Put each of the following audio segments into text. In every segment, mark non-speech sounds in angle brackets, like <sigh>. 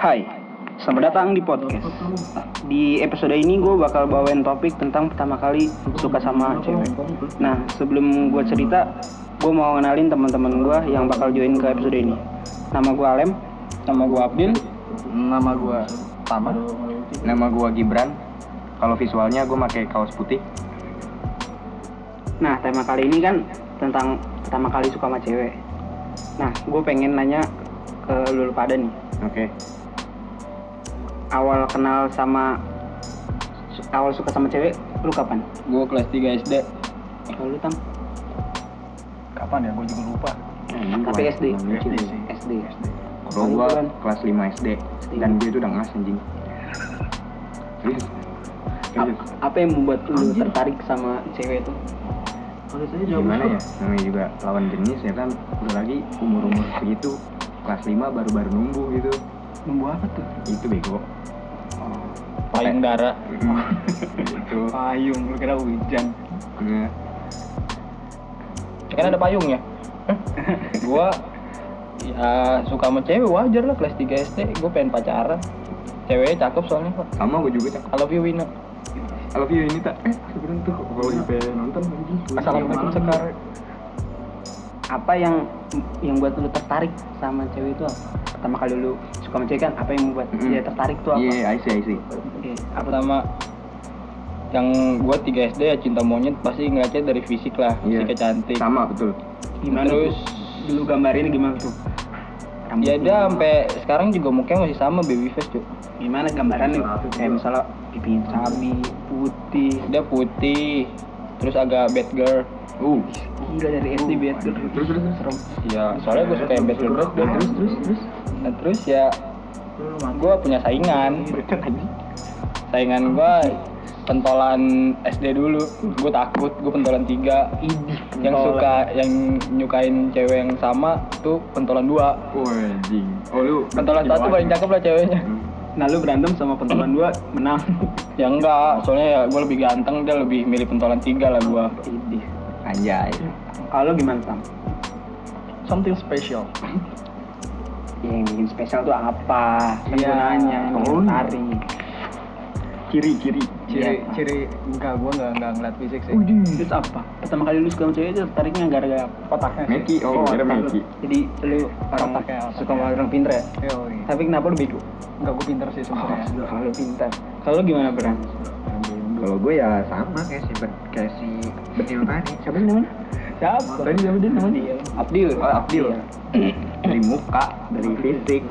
Hai, selamat datang di podcast. Di episode ini gue bakal bawain topik tentang pertama kali suka sama cewek. Nah, sebelum gue cerita, gue mau kenalin teman-teman gue yang bakal join ke episode ini. Nama gue Alem, Nama gua Abdil. Nama gua Tama. Nama gua Gibran. Kalau visualnya gua pakai kaos putih. Nah, tema kali ini kan tentang pertama kali suka sama cewek. Nah, gue pengen nanya ke lu pada nih. Oke. Awal kenal sama awal suka sama cewek, lu kapan? Gua kelas 3 SD. Kalau lu tam? Kapan ya? Gua juga lupa. Tapi SD. SD. SD. Kalau gua kelas 5 SD dan dia itu udah ngas anjing. Serius. Apa yang membuat lu tertarik sama cewek itu? Gimana ya? Namanya juga lawan jenis ya kan. Udah lagi umur-umur segitu kelas 5 baru-baru numbuh gitu. Nunggu apa tuh? Itu bego. Payung darah. itu. Payung, lu kira hujan. Ya kan ada payung ya? <laughs> gua ya suka sama cewek wajar lah kelas 3 SD. Gua pengen pacaran. Ceweknya cakep soalnya kok. Sama gua juga cak. I love you Wina. I love you ini tak. Eh, sebenarnya tuh kalau pengen nonton. Assalamualaikum Sekar. Apa yang yang buat lu tertarik sama cewek itu apa? Pertama kali lu suka sama cewek kan, apa yang membuat Mm-mm. dia tertarik tuh apa? Iya, I see, I see. Oke, apa tuh? Pertama yang gua 3 SD ya cinta monyet pasti ngeliatnya dari fisik lah, Iya. fisiknya cantik. Sama betul. Gimana Terus tuh? Dulu gambarinnya gimana tuh? ya Rambutnya dia sampai sekarang juga mukanya masih sama baby face cuy. gimana gambarannya? Kayak misalnya pipinya cabi, putih. Dia putih, terus agak bad girl. Uh, Gila dari SD bad girl. Terus, terus, terus. Serem. Ya, soalnya gue suka yang bad girl bad girl. Terus terus terus. Nah, terus ya gue punya saingan. Saingan gue pentolan SD dulu. Gue takut, gue pentolan tiga. Yang suka, yang nyukain cewek yang sama tuh pentolan dua. Oh, anjing. Oh, lu Pentolan satu paling cakep lah ceweknya. Nah lu berantem sama pentolan dua menang. <laughs> Ya enggak, soalnya ya gue lebih ganteng, dia lebih milih pentolan tiga lah gue. Anjay. Kalau gimana Sam? Something special. Ya, yang bikin spesial tuh apa? Kan Iya. nanya, yang Oh. tertarik. Kiri, kiri. Ciri, Iya. ciri enggak, gue enggak, enggak ngeliat fisik sih. Terus apa? Pertama kali lu suka sama cewek itu tertariknya gara-gara? Otaknya sih. Meki, oh, kira. Meki. Jadi lu orang Otaknya, otaknya. suka sama orang pinter ya? Yoi. Tapi kenapa lu bego? Enggak, gue pinter sih sebenarnya. Kalau lu pintar. Kalau gimana Bram? Kalau gue ya sama kayak si kayak si Betil tadi. Siapa sih namanya? Siapa? Tadi siapa dia namanya? Abdil. Oh, Abdil. Dari muka, dari fisik.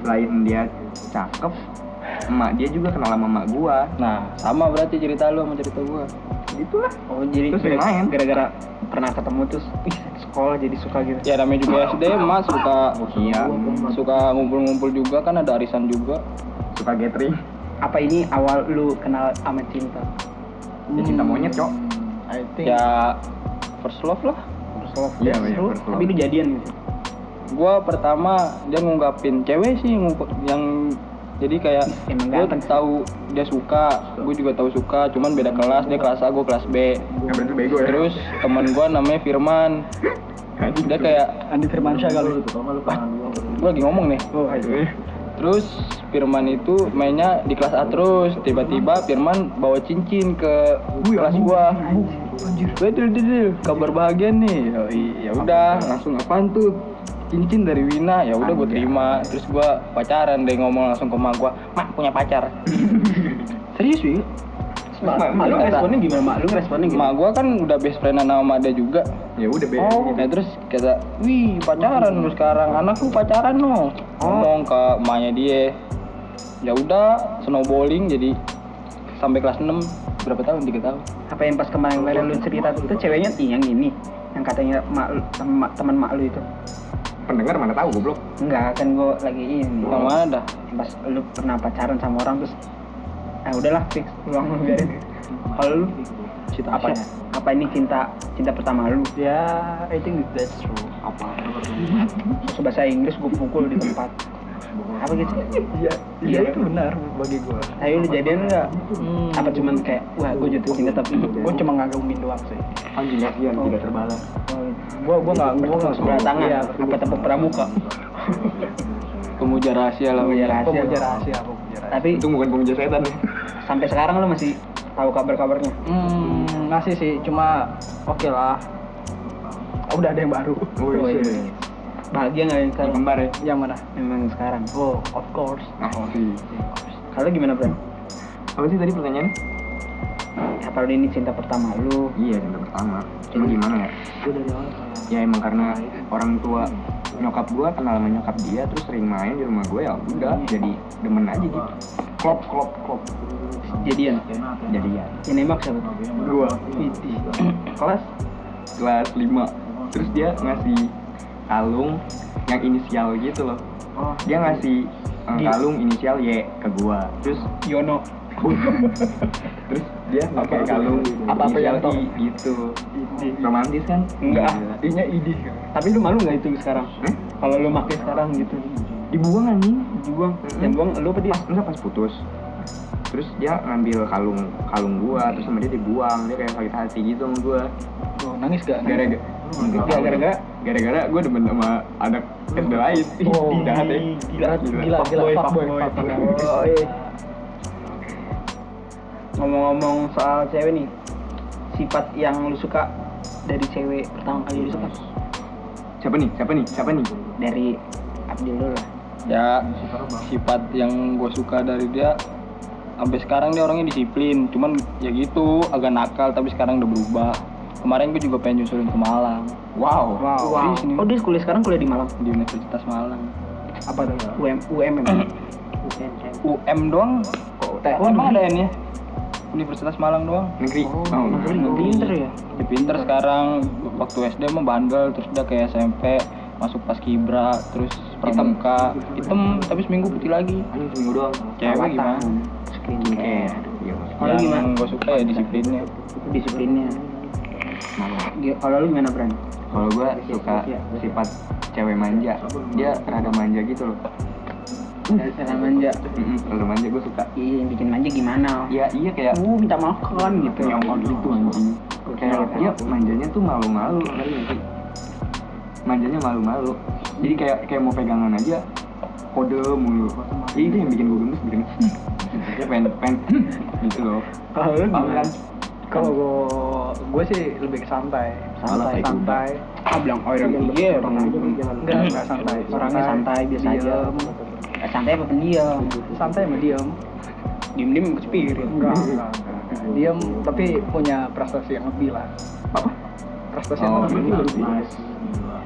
Selain dia cakep, emak dia juga kenal sama emak gua. Nah, sama berarti cerita lu sama cerita gua. Itulah. Oh jadi Terus lain? gara-gara pernah ketemu terus ih, sekolah jadi suka gitu. Ya namanya juga SD, Mas suka Iya. suka ngumpul-ngumpul juga kan ada arisan juga. Suka gathering. Apa ini awal lu kenal sama cinta? Ya cinta monyet, Cok. I think ya first love lah. First love. Iya, iya, lu- first love. Tapi lu jadian gitu. Gua pertama dia ngungkapin cewek sih yang jadi kayak Emang gue tahu dia suka, gue juga tahu suka, cuman beda kelas, dia kelas A, gue kelas B. Ya. Terus teman gua namanya Firman, dia kayak Andi Firmansyah kali. gue lagi ngomong nih. Oh, aduh. Terus Firman itu mainnya di kelas A terus. Tiba-tiba Firman bawa cincin ke kelas gua. Weh, dil, dil, dil, kabar bahagia nih. Yoi, Ya udah, langsung apaan tuh? Cincin dari Wina. Ya udah gue terima. Terus gua pacaran deh ngomong langsung ke emak gua, "Mak, punya pacar." <laughs> Serius sih? Mak, Mak, mak lu responnya gimana? Mak lu responnya gimana? Emak gua kan udah best friend sama emak dia juga. Ya udah be. Oh, nah terus kata, wih pacaran lu sekarang, anak lu pacaran no. Ngomong ke emaknya dia. Ya udah, snowballing jadi sampai kelas 6 berapa tahun? 3 tahun. Apa yang pas kemarin-kemarin lu cerita tuh ceweknya yang ini yang katanya mak temen mak lu itu Pendengar mana tahu goblok. enggak kan gua lagi ini Yang mana dah? pas lu pernah pacaran sama orang terus ah udahlah fix ulang lu biarin <laughs> kalau lu Cinta apa apa? apa ini cinta cinta pertama lu Ya, I think that's true. apa bahasa Inggris gue pukul di tempat apa gitu Iya, iya itu benar bagi gua. ayo lu jadian nggak Hmm. apa cuman kayak wah gue jatuh cinta tapi Gue cuma ngagumin doang sih. Anjing kasihan Oh. tidak terbalas. Gua gua nggak gua nggak sebelah tangan Iya, apa tepuk pramuka pemuja rahasia lah Pemuja rahasia. Pemuja rahasia, pemuja rahasia. Tapi Itu bukan pemuja setan ya. sampai sekarang lo masih tahu kabar-kabarnya. Hmm, ngasih sih, cuma oke lah. Udah ada yang baru. Oh, iya. Bahagia nggak yang Yang sekarang? kembar ya. Yang mana? Memang sekarang. Oh, of course. Nah, oh, sih. Kalau gimana Bro? Apa sih tadi pertanyaannya? Apa ini cinta pertama lu? Iya, cinta pertama. Cuma gimana ya? Ya emang karena orang tua nyokap gua kenal sama nyokap dia terus sering main di rumah gue ya udah jadi demen aja gitu. Klop klop klop. Jadian. Jadi ya Yang nembak siapa? gua Kelas? kelas 5 terus dia ngasih kalung yang inisial gitu loh. Oh, Dia ngasih eh, Di- kalung inisial Y ke gua. Terus Yono. <laughs> terus dia pakai kalung Apa-apa yang inisial I gitu. Romantis kan? Enggak. Gila. Inya idih. Tapi lu malu nggak itu sekarang? Hah? Kalau lu pakai sekarang gitu. Dibuang anjing. Dibuang. Mm-mm. Yang buang lu apa dia? pas enggak pas putus terus dia ngambil kalung kalung gua terus sama dia dibuang dia kayak sakit hati gitu sama gua Oh, nangis gak? gara-gara gara-gara gara-gara gua demen sama anak SD lain. Oh, <laughs> jahat ya. gila, gila, gila, fuckboy. fuckboy. Oh, iya. Ngomong-ngomong soal cewek nih, sifat yang lu suka dari cewek pertama kali lu suka? Siapa nih? Siapa nih? Siapa nih? Dari Abdul dulu lah. ya sifat yang gue suka dari dia sampai sekarang dia orangnya disiplin. Cuman ya gitu agak nakal tapi sekarang udah berubah kemarin gue juga pengen nyusulin ke Malang. Wow. Wow. Serius nih. Oh dia kuliah sekarang kuliah di Malang. di Universitas Malang. Apa tuh? UM UMM. UM doang. Oh, emang ada ya? Universitas Malang doang. Negeri. Oh, Negeri. Pinter ya. dia pinter sekarang. Waktu SD mah bandel terus udah kayak SMP masuk pas kibra terus pramuka. Hitam. Tapi seminggu putih lagi. Anjing seminggu doang. Cewek gimana? Skincare. Kalau gimana? yang gue suka ya disiplinnya. Disiplinnya. Dia- Kalau lu gimana Bran? kalau gua suka sifat cewek manja. Dia rada manja gitu loh. Cara manja. Rada manja gua suka. Iya, yang bikin manja gimana? Iya iya kayak Uh, minta makan gitu. Ya Allah gitu anjing. Kayak dia manjanya tuh malu-malu. Sih? Manjanya malu-malu. Jadi kayak kayak mau pegangan aja Kode mulu. Itu yang bikin gue gemes bikin Dia <laughs> pengen, pengen gitu loh. Kalau lu gimana? Kalau gue, gue sih lebih ke santai. Malah kayak santai. Ah, bilang oh orang iya orang Enggak, enggak santai. Orangnya santai biasa aja. Diem. Santai apa pendiam? Santai sama diem. Diem-diem ikut spirit. Enggak, enggak, enggak. Diem tapi punya prestasi yang lebih lah. Apa? Prestasi yang Oh, lebih.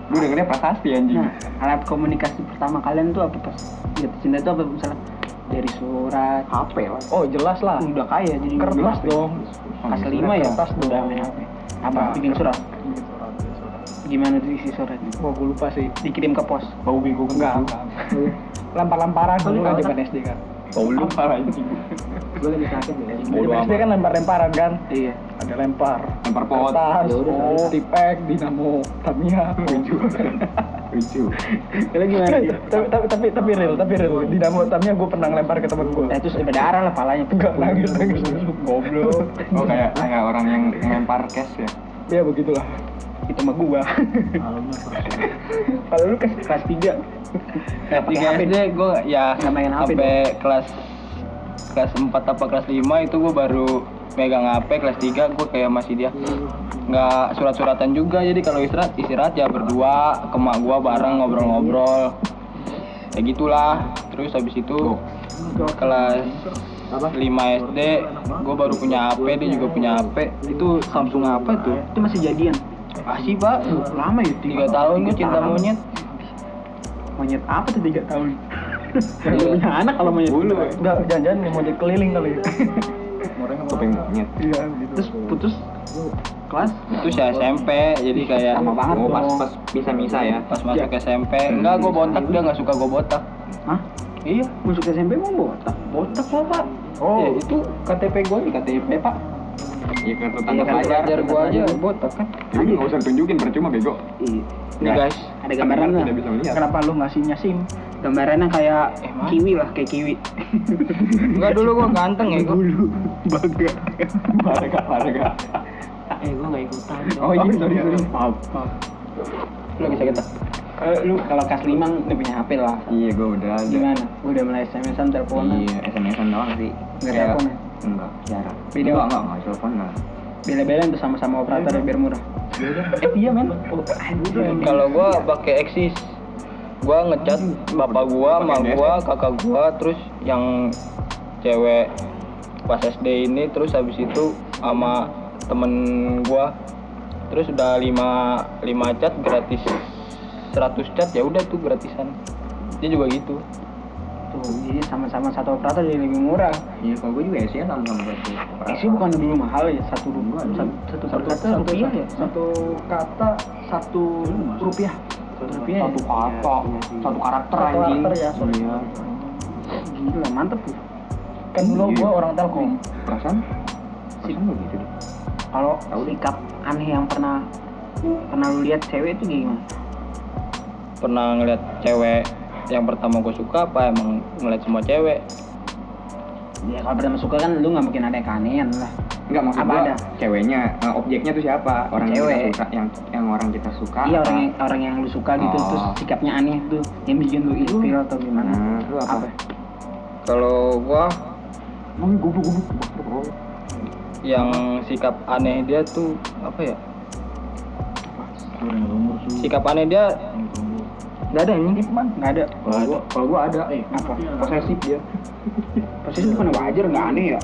Gue dengernya prestasi anjing Nah, alat komunikasi pertama kalian tuh apa pas jatuh cinta tuh apa misalnya dari surat HP lah Oh jelas lah. udah kaya jadi Kertas dong. kelas lima ya Kertas dong. udah main HP apa Nah. bikin surat gimana tuh isi suratnya Wah gue lupa sih. dikirim ke pos Bau bego Enggak, enggak. Lempar-lemparan dulu kan zaman SD kan. Bau lu parah anjing gue lagi sakit ya Zaman SD kan lempar-lemparan kan. iya Ada lempar. Lempar pot Kertas, Ya udah, oh, tipek, dinamo, Tamiya. Lucu <laughs> Lucu kalian gimana tapi tapi tapi tapi real, tapi real. Dinamo Tamiya gue pernah ngelempar ke temen gue. eh terus berdarah lah palanya Enggak nangis nangis. Goblok. Oh kayak kayak orang yang ngelempar cash ya Ya begitulah. itu mah gua <laughs> kalau lu kelas kelas tiga kelas tiga SD gue ya sampai kelas kelas 4 apa kelas 5 itu gue baru megang HP kelas 3 gue kayak masih dia. Nggak surat-suratan juga jadi kalau istirahat istirahat ya berdua ke mak gue bareng ngobrol-ngobrol. Ya gitulah. Terus habis itu kelas 5 SD gue baru punya HP dia juga punya HP itu Samsung apa tuh? Itu masih jadian. Masih pak. Lama ya tiga tahun gue cinta monyet. monyet apa tuh tiga tahun? <laughs> Gak punya anak kalau monyet. Bulu Enggak, jangan-jangan mau jadi keliling kali. <laughs> Topeng monyet. Iya, gitu. terus putus kelas itu saya SMP jadi kayak Lama banget Oh pas pas bisa-bisa ya. Pas masuk SMP enggak gue botak dia nggak suka gue botak. Hah? iya. Masuk SMP mau botak? botak lah pak. Oh. ya, itu KTP gue di KTP pak. Iya kartu Iya, tanda pelajar gue aja botak kan. Jadi nggak usah tunjukin percuma bego. Iya. Nih guys Ada gambaran nggak? bisa Kenapa lu ngasihnya SIM? Gambarannya kayak Emang? kiwi lah, kayak kiwi. enggak dulu gue ganteng ya gue Baga. Parah gak? Parah gak? Eh, gue gak ikutan. Oh iya sorry sorry Maaf, maaf. lu lagi sakit tak Kalau lu kalau kelas 5 udah punya HP lah. Iya, gue udah ada. Gimana? Udah mulai SMS-an, teleponan. Iya, SMS-an doang sih. Nggak telepon ya? Enggak, jarang. Video? Enggak, enggak, enggak, telepon enggak. Bela-belain tuh sama-sama operator biar murah. Eh iya men. Oh. Kalau gua pakai Exis. Gua ngechat bapak gua, mak gua, kakak gua, terus yang cewek pas SD ini terus habis itu sama temen gua. Terus udah 5 5 chat gratis 100 chat ya udah tuh gratisan. Dia juga gitu. Tuh, jadi sama-sama satu operator jadi lebih murah. Iya, kalau gue juga SI sama-sama satu. Eh sih bukan dulu mahal ya satu dulu satu satu satu kata rupiah ya? Satu kata satu rupiah. Satu rupiah. Satu kata, satu karakter Satu anjing. karakter ya, sorry. Iya. Gila mantep tuh. Kan dulu Iya. gua orang Telkom. Perasaan? Perasaan lu gitu deh. Kalau sikap aneh yang pernah pernah lu lihat cewek itu gimana? pernah ngeliat cewek yang pertama gue suka apa emang ngeliat semua cewek Ya kalau pertama suka kan lu nggak mungkin ada yang keanehan lah. Enggak maksud Apa gua ada? ceweknya, eh, objeknya tuh siapa? Orang yang Cewek. kita suka, yang yang orang kita suka. Iya apa? orang yang orang yang lu suka gitu Oh. terus sikapnya aneh tuh yang bikin lu ilfil atau gimana? Nah, lu apa? kalau gua Oh, gubuk gubuk. yang sikap aneh dia tuh apa ya sikap aneh dia Gak ada ini, nggak ada. Kalau gua, kalau gua ada, Apa? posesif dia. Posisi bukan wajar nggak aneh ya?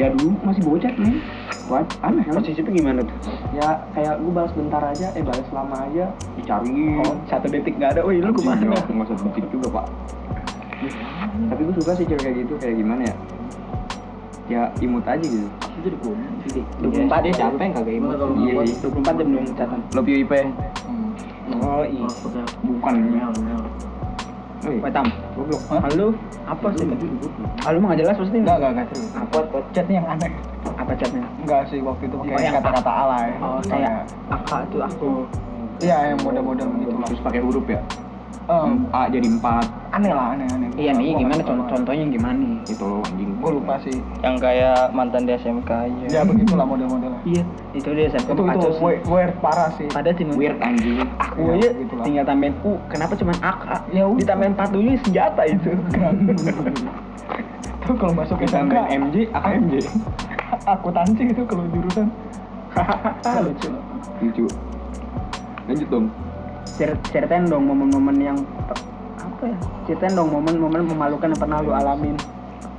Ya dulu masih bocah nih. What? Aneh kan? Posisi itu gimana tuh? Ya kayak gua balas bentar aja, eh balas lama aja, dicariin. Oh, satu detik nggak ada. Wih lu ke mana? ya, Nggak usah detik juga pak. Tapi gue suka sih cewek kayak gitu, kayak gimana ya? Ya imut aja gitu. Dua puluh empat dia capek kagak imut. Iya, iya. Dua puluh empat jam dong catatan. love you IP Oh iya. Bukan. Oh, iya. Wetam. Goblok. Halo, apa sih? Halo mah nggak jelas pasti. Enggak, enggak, enggak serius. Apa Chatnya yang aneh. apa chatnya? Enggak sih waktu itu pakai kata-kata alay. Oh kayak akak tuh aku. Iya, yang model-model lah. Terus pakai huruf ya? Em, A jadi empat. aneh lah, aneh, aneh. Iya nih gimana contoh contohnya gimana nih? Itu loh anjing. Gua lupa sih. yang kayak mantan di SMK aja Ya begitulah model-modelnya. Iya. Itu dia saya Itu itu sih. we- weird parah sih. Padahal cuma Weird anjing. aku Ya, aja begitulah. tinggal tambahin U. Kenapa cuma AK? Ya udah. Ditambahin 4 dulu senjata itu. Tuh kalau masuk Kita SMK, MJ, AKMJ. akuntansi itu kalau jurusan. <laughs> Lucu. Lucu. Lanjut dong. Cer- Ceritain dong momen-momen yang apa ya? Ceritain dong momen-momen memalukan yang pernah lu alamin.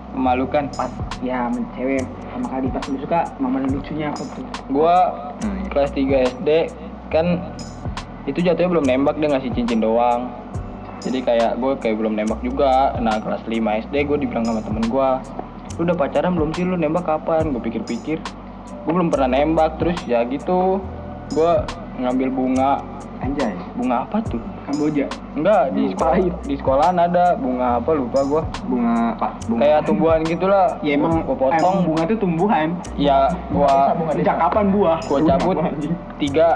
memalukan? Pas ya cewek sama kali pas lu suka momen lucunya apa tuh? gua kelas 3 SD kan itu jatuhnya belum nembak dia ngasih cincin doang. Jadi kayak gue kayak belum nembak juga. Nah kelas 5 SD gue dibilang sama temen gue lu udah pacaran belum sih? Lu nembak kapan? Gue pikir-pikir. Gue belum pernah nembak. Terus ya gitu gue ngambil bunga Anjay. bunga apa tuh Kamboja. enggak di sekolah di sekolahan ada bunga apa lupa gue Bunga Pak, bunga. kayak tumbuhan gitulah Ya emang gue potong emang bunga itu tumbuhan. ya gua Sejak kapan buah? gua cabut tiga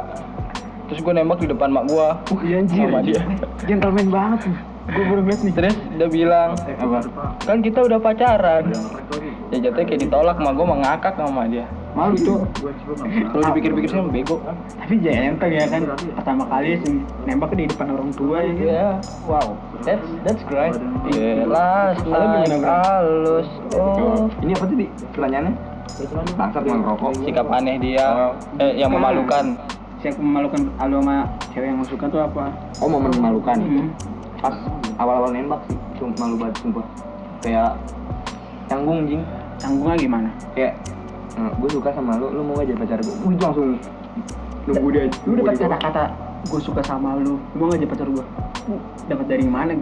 terus gua nembak di depan mak gua Iya anjir. Sama dia. Gentleman banget tuh. Gue baru liat nih. terus dia bilang apa? kan kita udah pacaran ya jatuhnya kayak ditolak mak gua mengakak sama dia Malu tuh. kalau dipikir-pikir sih emang bego Tapi jangan enteng ya kan pertama kali sih nembak di depan orang tua ya. kan? ya wow that's that's great jelas gimana, naik Bro? halus oh Ini apa tadi pertanyaannya? Bangsat mau ngerokok. sikap aneh dia eh yang memalukan Siapa memalukan lu sama cewek yang suka tuh apa? Oh momen memalukan. Hmm. Pas awal-awal nembak sih, cuma malu banget sumpah. Kayak canggung jing. Canggungnya gimana? Kayak gue suka sama lu, lu mau gak jadi pacar gue? Itu langsung nunggu dia. Lu dapat kata-kata gue suka sama lu, lu mau gak jadi pacar gue? Dapat dari mana?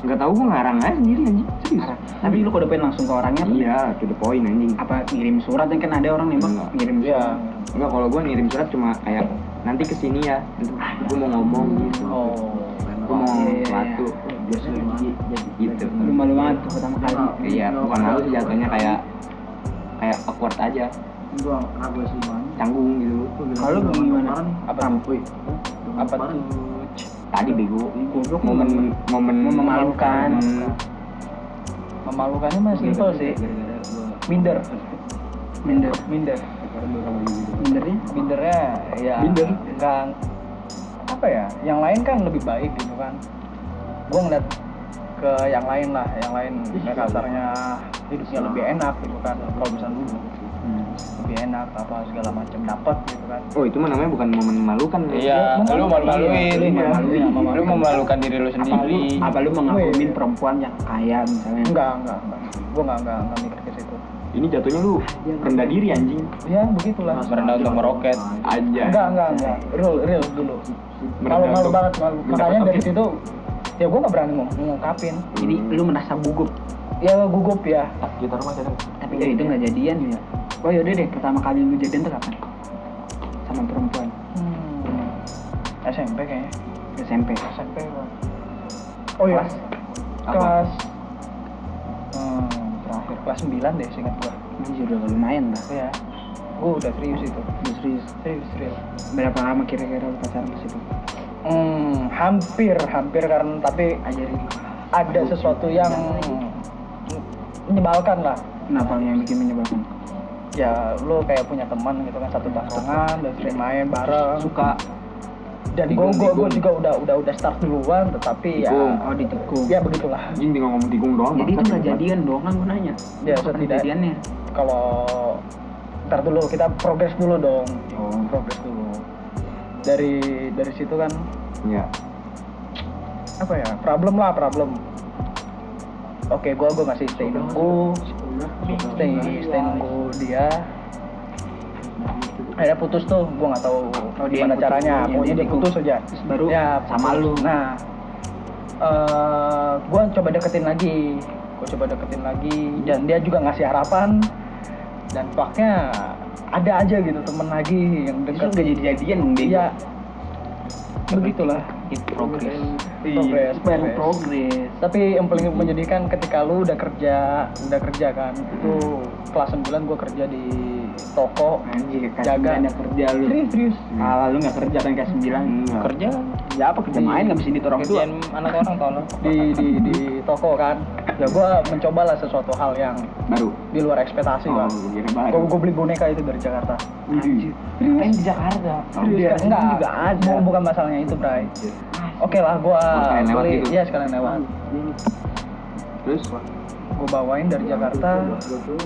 Nggak tahu gue ngarang aja sendiri anjing. Serius. Tapi lu kode pengen langsung ke orangnya? Iya, to the point anjing. Apa ngirim surat yang kan ada orang nembak Enggak. ngirim ya surat. Enggak, kalau gue ngirim surat cuma kayak nanti ke sini ya, gue mau ngomong gitu. oh Gue mau Iya, iya, iya. sesuatu. Gitu. Lu malu banget tuh pertama kali. Iya, bukan malu sih jatuhnya kayak kayak awkward aja, canggung gitu. Kalau lu gimana? apa tuh apa tuh Tadi bego. Goblok Momen momen Memalukan. Memalukannya mah simpel sih. Minder. minder. Minder. Mindernya? Mindernya ya Minder? enggak apa ya yang lain kan lebih baik gitu kan gue ngeliat ke yang lain lah yang lain kayak kasarnya hidupnya lebih enak gitu kan. Kalau misalnya dulu lebih enak apa segala macam dapat gitu kan. Oh itu mah namanya bukan momen memalukan Iya, Ya, lu malu-maluin. iya, lu malu-maluin, Lu memalukan. memalukan diri lu apa lu sendiri. apa lu mengagumin Wih. perempuan yang kaya misalnya? Enggak enggak enggak. Gue enggak enggak enggak mikir ke situ. Ini jatuhnya lu rendah diri anjing. Ya begitulah. Merendah untuk meroket. Aja. Enggak enggak enggak. Real real dulu. Malu malu banget malu. makanya dari situ ya gue nggak berani ngungkapin. Jadi lu merasa gugup ya gugup ya. Gitar rumah saya tapi dari itu nggak jadian ya. Oh yaudah deh pertama kali lu jadian tuh kapan? Sama perempuan. Hmm. SMP kayaknya. SMP SMP Bang. oh iya. Kelas? Kelas hmm, terakhir. Kelas 9 deh seingat gua. Anjir udah lumayan lah ya gua udah serius itu. Udah serius? Serius serius. Berapa lama kira-kira lu pacaran ke situ? Hmm, hampir hampir karena tapi ajarin. ada sesuatu yang menyebalkan lah. Kenapa yang bikin menyebalkan? Ya lu kayak punya teman gitu kan satu tongkrongan dan sering main bareng. Suka. Dan gue gue juga udah udah udah start duluan tetapi ya Tikung. oh ditikung ya begitulah Anjing tinggal ngomong tikung doang jadi itu nggak jadian dong kan gue nanya. Ya, Kapan setidak- jadiannya. kalau ntar dulu kita progres dulu dong. Oh. Progres dulu. Dari dari situ kan Iya apa ya problem lah problem oke gua gua masih stay nunggu stay stay nunggu dia. Akhirnya putus tuh gua nggak tahu Oh, gimana putus. caranya. Yang pokoknya dia putus. aja. Terus baru ya sama putus. lu. nah eh gua coba deketin lagi. Gua coba deketin lagi. Dan dia juga ngasih harapan. Dan faknya ada aja gitu temen lagi yang deket. nggak jadi jadian dia iya begitulah itu progres. Progres baru progres. progres. Tapi yang paling menyedihkan ketika lu udah kerja udah kerja kan itu kelas 9 gua kerja di toko anjir Jaga. ada kerja lu. Serius serius. Alah lu nggak kerja kan kelas sembilan. Kerja, ya apa kerja main nggak bisa ditorong kerjaan anak orang tolong. di di di toko kan? Ya gua mencobalah sesuatu hal yang Baru? di luar ekspektasi Oh kan gua, gua beli boneka itu dari Jakarta. Anjir. Ngapain di Jakarta? Serius, di daerah sini enggak juga ada. Bu- bukan masalahnya itu Bray. Oke lah gua Oh, beli. iya sekalian lewat. Terus gua bawain dari Jakarta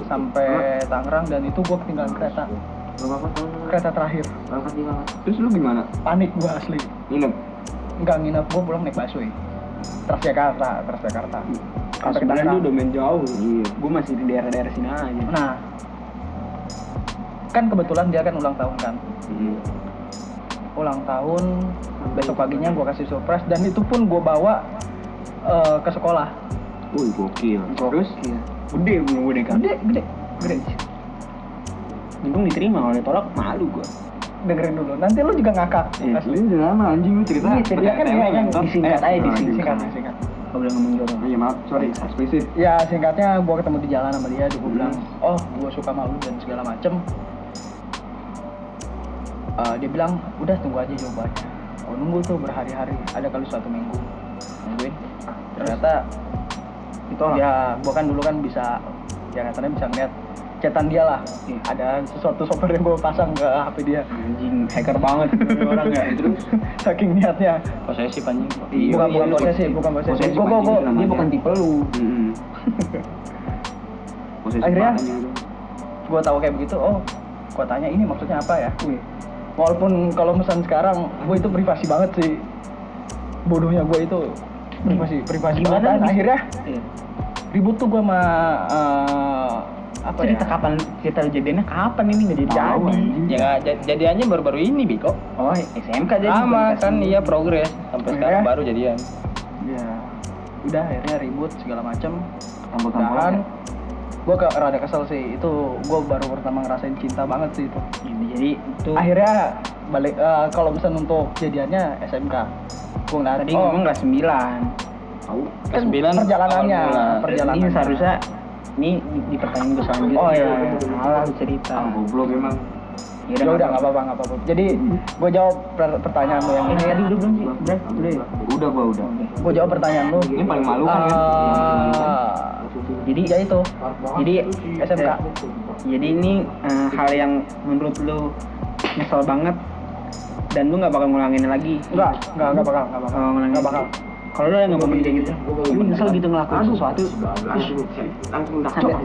sampai Tangerang dan itu gua ketinggalan kereta. Kereta terakhir. Terus lu gimana? panik gua asli. Nginep? Enggak nginep, gue pulang naik busway. Transjakarta, Transjakarta. Kelas Sampai sembilan Tangerang. lu udah main jauh. Iya. Gue masih di daerah-daerah sini aja. Nah. Kan kebetulan dia kan ulang tahun kan. Hmm. Ulang tahun Besok paginya gue kasih surprise Dan itu pun gue bawa eh, ke sekolah Wih gokil. Terus? gede gue gede kan? Gede, gede, gede. Untung diterima kalau ditolak malu gue Dengerin dulu, nanti lu juga ngakak. Eh, Asli. lu jangan lama anjing lu cerita. Iya, cerita kan, iya, kan. Disingkat aja, disingkat. Disingkat, disingkat Gak boleh ngomong jorok Iya. Maaf, sorry, eksplisit Ya singkatnya gue ketemu di jalan sama dia, gue bilang, oh gue suka malu dan segala macem. Eh, dia bilang, udah tunggu aja jawabannya. Oh nunggu tuh berhari-hari, ada kali suatu minggu. Nungguin. Ternyata ditolak ya gue kan dulu kan bisa, ya katanya bisa ngeliat chatan dia lah. Iya. Ada sesuatu software yang gue pasang ke HP dia. anjing hacker banget <laughs> orang ya terus <laughs> Saking niatnya. Posesif anjing. Iya, bukan iya, bukan posesif, bukan posesif. Gue gue gue itu dia bukan tipe lu Hmm. <laughs> Akhirnya? itu. gue tahu kayak begitu oh gue tanya ini maksudnya apa ya Wih. walaupun kalau misalnya sekarang gue itu privasi banget sih bodohnya gue itu privasi privasi Gimana banget akhirnya. Iya. ribut tuh gue sama eh, apa cerita ya? kapan cerita lu jadiannya kapan ini nggak jadi jadi. Ya nggak, jadiannya baru-baru ini Biko. oh SMK jadi Sama kan iya progres. Sampai Iya. sekarang baru jadian. ya udah akhirnya ribut segala macem. Tampol-tampol dan gue ke rada kesel sih. Itu gue baru pertama ngerasain cinta banget sih itu. Jadi- jadi itu akhirnya balik eh, kalau misalnya untuk jadiannya SMK gue ngeliat tadi oh, ngomong kelas sembilan. Tahu? kan Kesembilan perjalanannya perjalanan ini seharusnya ini di, di pertanyaan gue selanjutnya. Oh, iya. salah lu cerita. Ah, goblok emang. ya ya udah nggak apa-apa nggak apa-apa. Jadi gue jawab per- pertanyaan lo yang ini. Tadi udah belum sih udah udah. Udah gua udah. gue jawab pertanyaan lo Ini paling malu kan kan? Jadi ya itu. Jadi SMK jadi ini eh, hal yang menurut lu nyesel banget dan lu nggak bakal ngulangin lagi? Enggak enggak enggak bakal enggak bakal. Oh, ngulangin enggak bakal. Kalau lu yang ngomongin kayak gitu lu nyesel gitu ngelakuin sesuatu.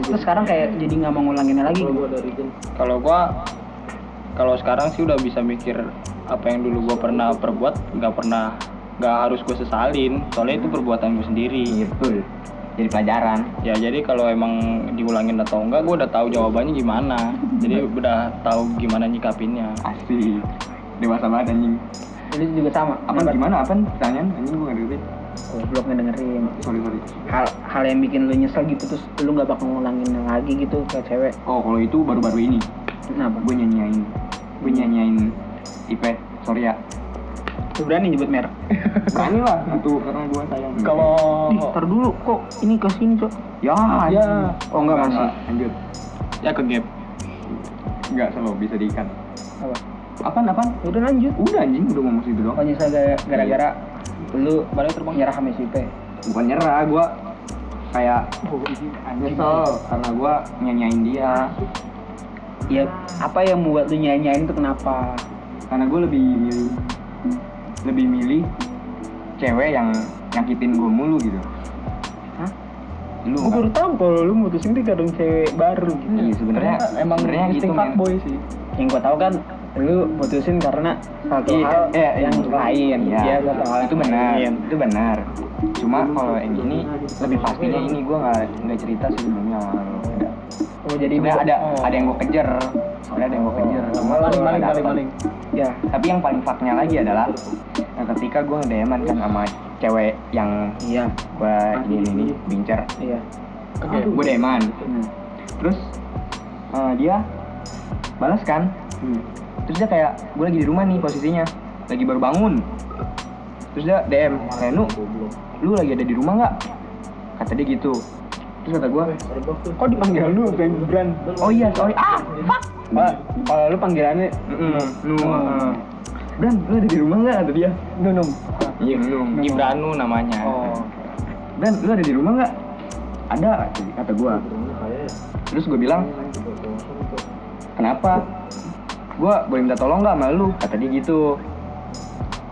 Terus sekarang kayak jadi nggak mau ngulanginnya lagi? Kalau gua kalau sekarang sih udah bisa mikir apa yang dulu gua pernah perbuat nggak pernah nggak harus gue sesalin. Soalnya itu perbuatan gue sendiri. Betul. Jadi pelajaran. ya jadi kalau emang diulangin atau enggak gue udah tahu jawabannya gimana jadi udah tahu gimana nyikapinnya Asik. Dewasa banget anjing. ini juga sama Apa gimana? Apa pertanyaan? Anjing gua nggak ngerti. oh, belum ngedengerin Sorry sorry. hal hal yang bikin lu nyesel gitu terus lu nggak bakal ngulangin lagi gitu ke cewek Oh kalau itu baru-baru ini. kenapa Gue nyanyain. Gue nyanyain Ipe. Sorry ya. Berani nyebut merek <laughs> Berani lah itu karena gue sayang. kalau ntar dulu kok ini ke sini cok ya, Ya. Oh enggak masih. Lanjut. ya ke gap Enggak selalu bisa diikat. apa Apaan apaan? udah lanjut Udah anjing udah ngomong situ doang. oh nyesel gara- gara-gara lu balik terbang nyerah sama si Bukan nyerah, gue kayak nyesel karena gue nyanyain dia. ya apa yang membuat lu nyanyain itu kenapa Karena gue lebih milih lebih milih cewek yang nyakitin gue mulu gitu. Hah? Lu Gue baru tahu kalau lu mutusin dia kadang cewek baru gitu. Iya sebenarnya emang sebenarnya gitu men. fuckboy sih Yang gue tahu kan lu mutusin karena satu Iya, hal eh, yang itu- lain. Iya, Iya, satu hal itu benar. lain. Itu benar. Cuma kalau yang ini lebih pastinya ini gue nggak nggak cerita sih sebelumnya sama lu. Oh jadi ada Oh. ada yang gue kejar. Sebenarnya ada yang gue kejar. Cuma maling maling maling maling Ya. Tapi yang paling faknya lagi adalah nah, ketika gue ngedeman kan sama cewek yang Iya. gue ini ini, ini bincer. Iya. oke Gue deman. Hmm. Terus eh, dia balas kan. Hmm. Terus dia kayak gue lagi di rumah nih posisinya, lagi baru bangun. Terus dia DM, kayak nu, lu lagi ada di rumah nggak? Kata dia gitu. Terus kata gue, Kok dipanggil lu Ben Bran? oh iya sorry, ah fuck. Pak, kalau lu panggilannya nu, uh, Bran, lu ada di rumah nggak? Kata dia. Nunung. Iya belum. Gibranu namanya oh Bran, lu ada di rumah nggak? Ada, kata gue. Terus gue bilang, kenapa? Gue boleh minta tolong nggak sama lu? Kata dia gitu.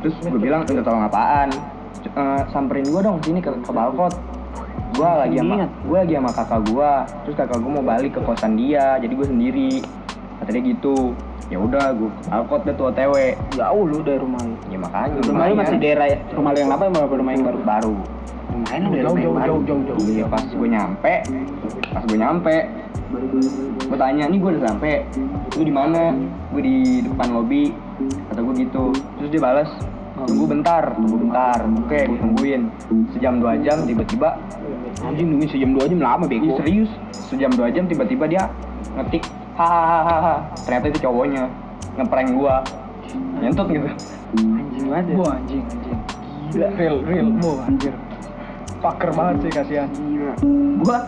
Terus gue bilang minta tolong apaan? Eh, samperin gue dong sini ke, ke balkot. Gue lagi sama Ingat. gue lagi sama kakak gue. Terus kakak gue mau balik ke kosan dia, jadi gue sendiri. Kata dia gitu. Ya udah, gue balkot deh tuh OTW. Jauh lu dari rumah lu. Ya makanya. Rumah lu masih daerah rumah lu yang lama apa rumah yang baru? baru. Lumayan udah jauh jauh jauh jauh jauh Iya pas gue nyampe, pas gue nyampe, gue tanya nih gue udah sampai, lu di mana? Gue di depan lobi, kata gue gitu. Terus dia balas, tunggu bentar, tunggu bentar. Oke, gue tungguin. Sejam dua jam tiba-tiba, Anjing nungguin sejam dua jam lama bego. serius, sejam dua jam tiba-tiba dia ngetik, hahaha. Ternyata itu cowoknya ngeprank gue, nyentut gitu. Anjing banget ya. Wah anjing anjing. Gila. Real real. Wah anjir. Fucker banget sih kasihan. Gue,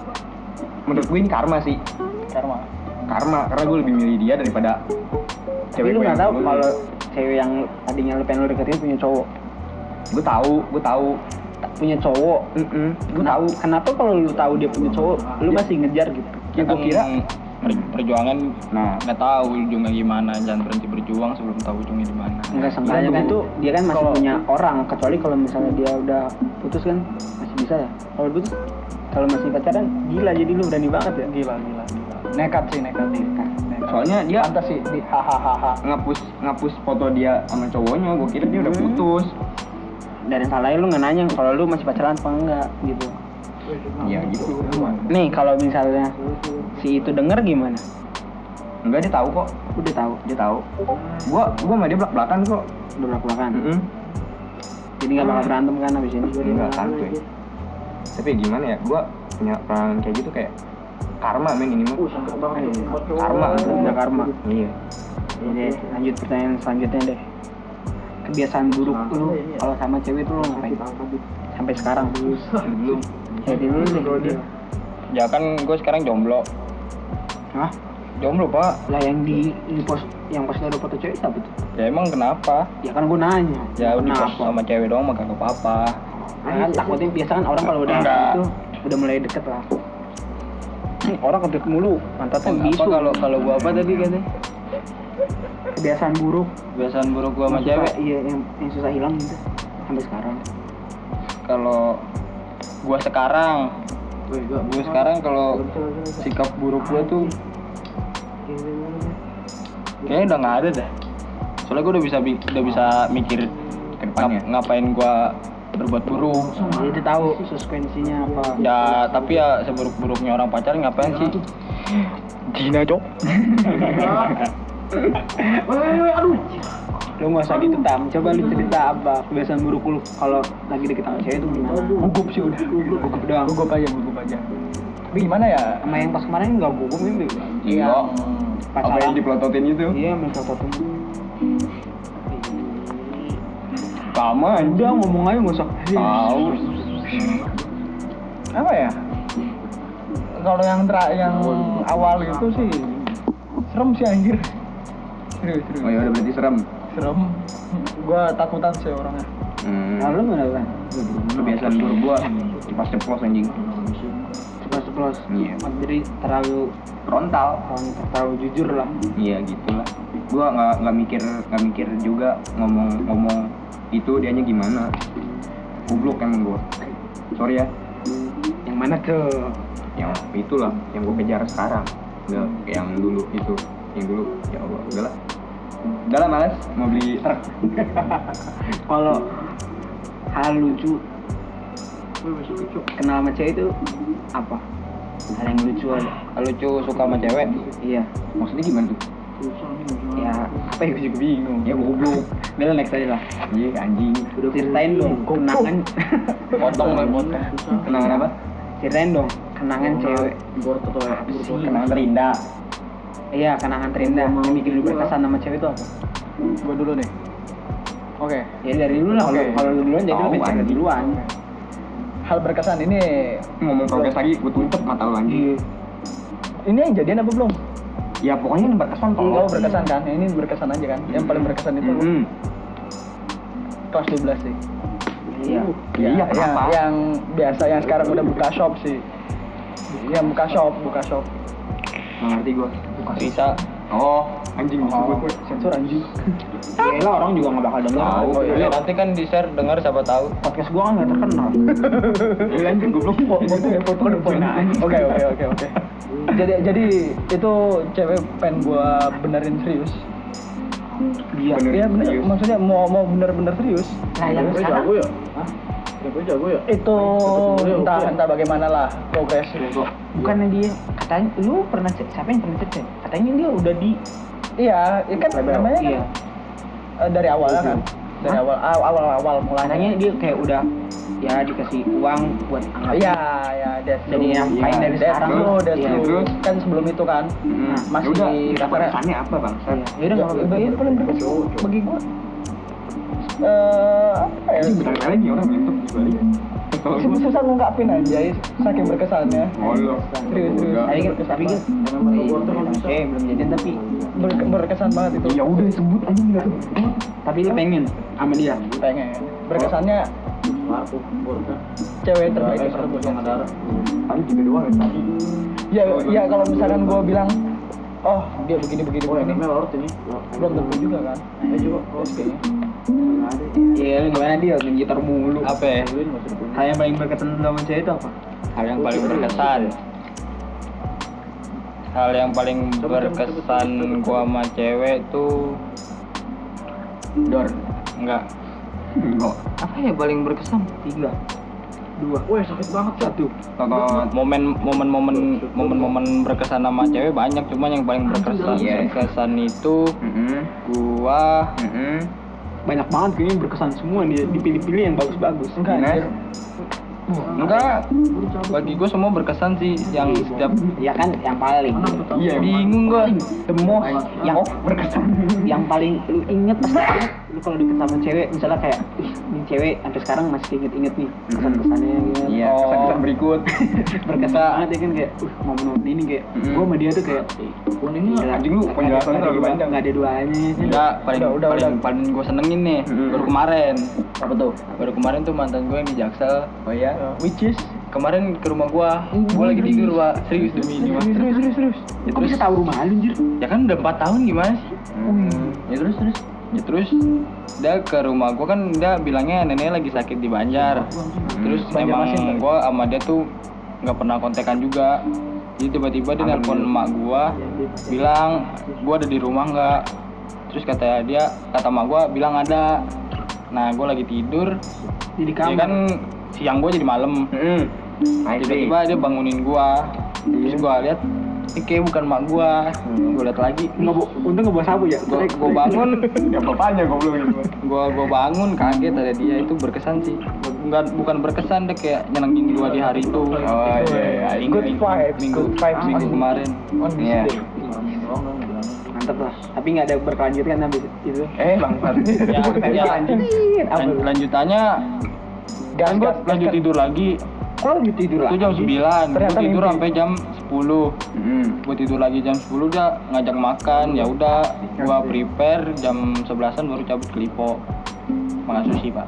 menurut gue ini karma sih, Karma? Karma karena gue lebih milih dia daripada Tapi lu gue nggak yang tahu kalau cewek yang tadinya lu pengen lu deketin punya cowok. gue tahu gue tahu Punya cowok. gue tahu Kenapa kalau lu tahu dia punya cowok, lu masih ngejar gitu? ya gue kira per- perjuangan nah nggak tahu ujungnya gimana jangan berhenti berjuang sebelum tahu ujungnya di mana Enggak seenggaknya kan tuh dia kan masih punya orang kecuali kalau misalnya dia udah putus kan masih bisa ya. Kalau putus kalau masih pacaran gila jadi lu berani banget ya. Gila gila gila Nekat sih nekat sih soalnya dia Pantas sih di hahaha ngapus ngapus foto dia sama cowoknya gue kira dia udah Hmm. putus Dan yang salahnya lu nggak nanya kalau lu masih pacaran apa enggak gitu. ya gitu Nih kalau misalnya si itu denger gimana? enggak dia tahu kok Udah tahu, dia tahu gue gue sama dia belak belakan kok udah belak-belakan. Mm-mm. Jadi nggak bakal berantem kan abis ini? enggak santuy tapi gimana ya gue punya pengalaman kayak gitu kayak karma men ini mah karma Udah karma. iya Jadi lanjut pertanyaan selanjutnya deh. Kebiasaan buruk lu kalau sama cewek tuh lu ngapain? Sampai sekarang. belum Jadi dulu deh. ya kan gue sekarang jomblo Hah? jomblo pak Lah yang di, di pos yang pos ada foto cewek siapa tuh? ya emang kenapa Ya kan gue nanya. ya udah sama cewek doang mah kagak apa-apa Nah, kan takutnya biasa kan orang kalau udah Enggak. itu udah mulai deket lah. Orang kedeket mulu, pantatnya bisu. kalau kalau gua apa tadi katanya kebiasaan buruk. Kebiasaan buruk gua sama cewek? iya yang, yang susah hilang gitu sampai sekarang. Kalau gua sekarang gua sekarang kalau sikap buruk gua tuh kayaknya udah nggak ada dah soalnya gua udah bisa bi- udah bisa mikir Ke depannya. ngap- ngapain gua berbuat buruk. Jadi tahu konsekuensinya apa. Ya tapi ya seburuk-buruknya orang pacaran ngapain sih? Dina cok <laughs> <laughs> aduh. Lu nggak usah gitu tam. Coba lu cerita apa kebiasaan buruk lu kalau lagi deket sama cewek itu gimana? Gugup sih udah. Gugup doang. Gugup aja gugup aja. Tapi gimana ya? Sama yang pas kemarin nggak gugup ini iya. Apa pacaran. Yang dipelototin itu? Iya foto sama udah ngomong aja nggak usah. Tahu. Apa ya? Kalau yang tra yang awal itu sih serem sih anjir serius serius oh ya udah berarti serem. Serem. Gua takutan sih orangnya. Hmm. lalu mana kan kebiasaan buruk gua pas ceplos anjing. Ceplos ceplos. Iya. jadi terlalu frontal. Terlalu jujur lah. Iya gitulah. Gua nggak nggak mikir nggak mikir juga ngomong ngomong itu dianya gimana. Goblok emang gua. Sorry ya. Yang mana tuh yang itulah yang gua kejar sekarang. Nggak kayak yang dulu itu. Yang dulu ya Allah udahlah udahlah males mau beli truk. <laughs> Kalau hal lucu. Kenal sama cewek itu apa? Hal yang lucu ada. Lucu suka sama cewek? Iya. Maksudnya gimana tuh? Ya apa ya? Gue juga bingung. Ya goblok. Udah lah, next aja lah. Iya anjing. Udah ceritain dong kenangan. Potong lah potong. Kenangan apa? Ceritain dong kenangan cewek. apa sih? kenangan terindah iya kenangan terindah yang bikin lu berkesan sama cewek itu apa gua dulu nih oke ya dari dulu lah kalau Oke. kalau lu duluan jadi lebih cewek duluan hal berkesan ini ngomong progres lagi gue tutup mata lu anjing ini yang jadian apa belum ya pokoknya yang berkesan tolong Oh berkesan kan? Ini berkesan aja kan? Yang paling berkesan itu Hmm. kelas 12 sih. iya Ya, iya, yang, kenapa? yang biasa yang sekarang udah buka shop sih. Yang buka shop, buka shop. Ngerti gue bisa oh anjing disebut Sensor anjing. ya lah orang juga nggak bakal denger Tahu. oh, iya. nanti kan di share dengar siapa tahu podcast gua kan nggak terkenal <laughs> Iya anjing goblok Foto ya, foto foto. Oke, oke, oke, oke. Jadi jadi itu cewek pengen gua benerin serius. iya Bener, Iya bener, serius. maksudnya mau mau bener-bener serius. nah yang sekarang ya? Gue jago ya? Itu entah entah bagaimana lah progres. bukannya dia katanya lu pernah cek siapa yang pernah cek cek katanya dia udah di Iya, ya kan namanya kan, iya eh, dari awal kan. Dari Hah? awal awal awal mulanya. katanya dia kayak udah ya dikasih uang buat anggap Iya, ya, that's Jadi true. yang paling dari That's sekarang tuh, iya. true. Terus? Kan sebelum itu kan. Hmm. Masih Ya udah kesannya apa bang Iya. ya udah nggak apa-apa Yang paling berkesan bagi gua eh apa ya? bentar lagi orang nyentuh balik kalau Susah, gue susah ngungkapin aja saking berkesannya. ngolok Serius, serius. tapi kan tapi kan eh belum jadian tapi Ber- berkesan banget itu. ya udah sebut aja nggak tuh tapi lu pengen sama dia. Pengen. Berkesannya cewek terbaik tersebut. paling tiga doang ya Ya, ya kalau misalkan gua bilang oh dia begini begini begini. belum tentu juga kan. Ya coba kayaknya iya lu gimana dia? Main gitar mulu. Apa ya? Hal yang paling berkesan sama cewek itu apa? Hal yang paling berkesan. Hal yang paling berkesan gua sama cewek tuh dor enggak. Enggak. Apa ya paling berkesan? Tiga. Dua. Wah sakit banget satu. Toto momen momen momen momen momen berkesan sama cewek banyak cuma yang paling berkesan Iya. berkesan itu Mm-mm. gua Mm-mm. Banyak banget kayaknya berkesan semua nih dipilih-pilih yang bagus-bagus enggak anjir. enggak bagi gua semua berkesan sih yang setiap ya kan yang paling. Iya bingung gua. The most yang berkesan. yang paling lu inget pasti lu kalau deket sama cewek misalnya kayak ih ini cewek sampai sekarang masih inget-inget nih kesan kesannya gitu iya Oh. kesan-kesan berikut. <laughs> Berkesan banget ya kan kayak uh momen-momen ini kayak. Mm-mm. gua sama dia tuh kayak Gila, anjing lu penjelasannya terlalu panjang. nggak ada duanya enggak paling Udah, udah, paling udah. paling gua senengin nih Mm-mm. baru kemarin. Apa tuh? Baru kemarin tuh mantan gue yang di Jaksel. Oh iya Ya, which is kemarin ke rumah gua gua lagi tidur pak. Serius demi ini mah Serius, serius, serius. Ya, Kok terus- bisa tahu rumah lu, anjir? ya kan udah empat tahun gimana sih Hmm. ya terus terus. Ya terus. Dia ke rumah gua kan dia bilangnya neneknya lagi sakit di Banjar. Terus emang Banjarmasin, gua sama dia tuh nggak pernah kontekan juga. Jadi tiba-tiba dia nelpon emak gua bilang gua ada di rumah nggak? Terus kata dia kata emak gua bilang ada. Nah gua lagi tidur. Di ya kan siang gua jadi malam Hmm. See. tiba-tiba dia bangunin gua terus gua lihat ini kayak bukan mak gua gua lihat lagi Nggak, Bu. untung nggak bawa sabu ya. gua, gua bangun <laughs> Ya bapaknya goblok itu. gua gua bangun kaget ada dia itu berkesan sih Enggak, bukan berkesan deh kayak nyenengin gua di hari itu Oh iya iya. minggu, Good vibes, minggu, good vibes. minggu kemarin Iya. Mantep lah. Tapi nggak ada berkelanjut kan habis itu. Eh bangsat. <laughs> ya, ya lan- lanjutannya Gas, kan gas, lanjut gas. tidur lagi Kok lu tidur itu lah? jam 9 gua Ternyata tidur mimpi. sampai jam 10 Hmm. gua tidur lagi jam 10 dia ngajak makan ya udah gua prepare jam 11an baru cabut ke Lipo makan sushi pak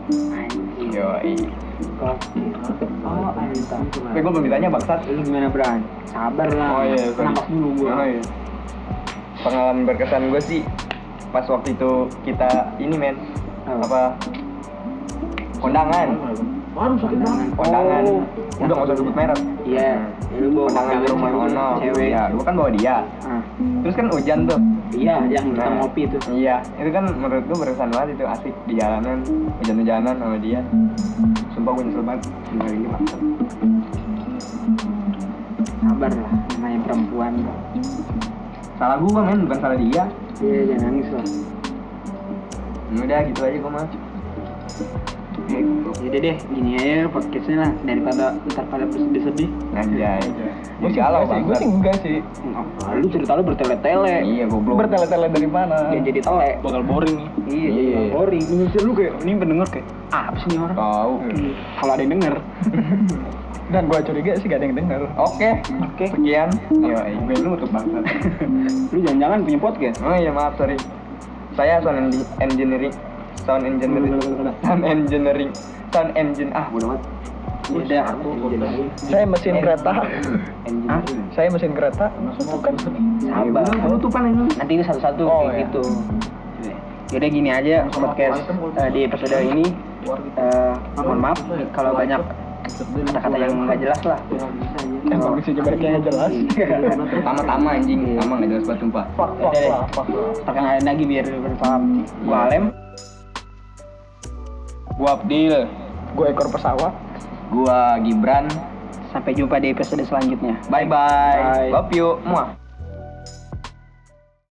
Yoi. Oh, Aita. Tapi gue belum ditanya bangsat. Lu gimana, Bran? Sabar lah. Oh iya. Napas dulu gua. Oh iya. Pengalaman berkesan gue sih pas waktu itu kita ini men apa kondangan Baru sakit banget. kondangan Oh. udah nggak usah sebut merek. Iya. Ya, lu bawa kondangan di rumah Ono cewek. ya gue kan bawa dia. Ah, terus kan hujan tuh. Iya, yang kita Nah, ngopi tuh. iya itu kan menurut gue berkesan banget itu asik di jalanan. Hujan-hujanan sama dia. Sumpah gue nyesel banget. Tinggal ini maksud Sabar lah, namanya perempuan. salah gue men. Bukan salah dia. Iya, jangan nangis lah. udah gitu aja gue mah Yaudah deh, gini aja podcastnya lah daripada ntar pada bersedih-sedih. Anjay Gue Gue sih galau sih, gue banget sih enggak sih. Apa? Lu cerita lu bertele-tele. Iya goblok Bertele-tele dari mana? Ya jadi tele. bakal boring nih Iya, Iya. jadi boring. Menurut lu kayak ini pendengar kayak apa sih ini orang? Tahu Kalau ada yang denger. <laughs> Dan gue curiga sih gak ada yang denger. Oke Oke. Sekian Yo, gue lu untuk bangsat <laughs> Lu jangan-jangan punya podcast. Oh iya maaf sorry Saya en- engineering Sound engineering Sound engineering Sound engine Ah bodo amat Udah. Saya mesin kereta. Saya mesin kereta. Bukan. Sabar. Penutupan ini Nanti itu satu-satu Oh, kayak iya. gitu. Yaudah gini aja podcast eh, di episode ini. Eh, mohon maaf kalau banyak kata-kata yang nggak jelas lah. Yang bagus sih jabarnya nggak jelas. Tama-tama anjing Tama gak jelas banget sumpah Fuck, fuck fuck. Perkenalin lagi biar berpaham. Gua Alem. Gua Abdil Gue ekor pesawat. Gua Gibran Sampai jumpa di episode selanjutnya. Bye bye Bye. Love you Muah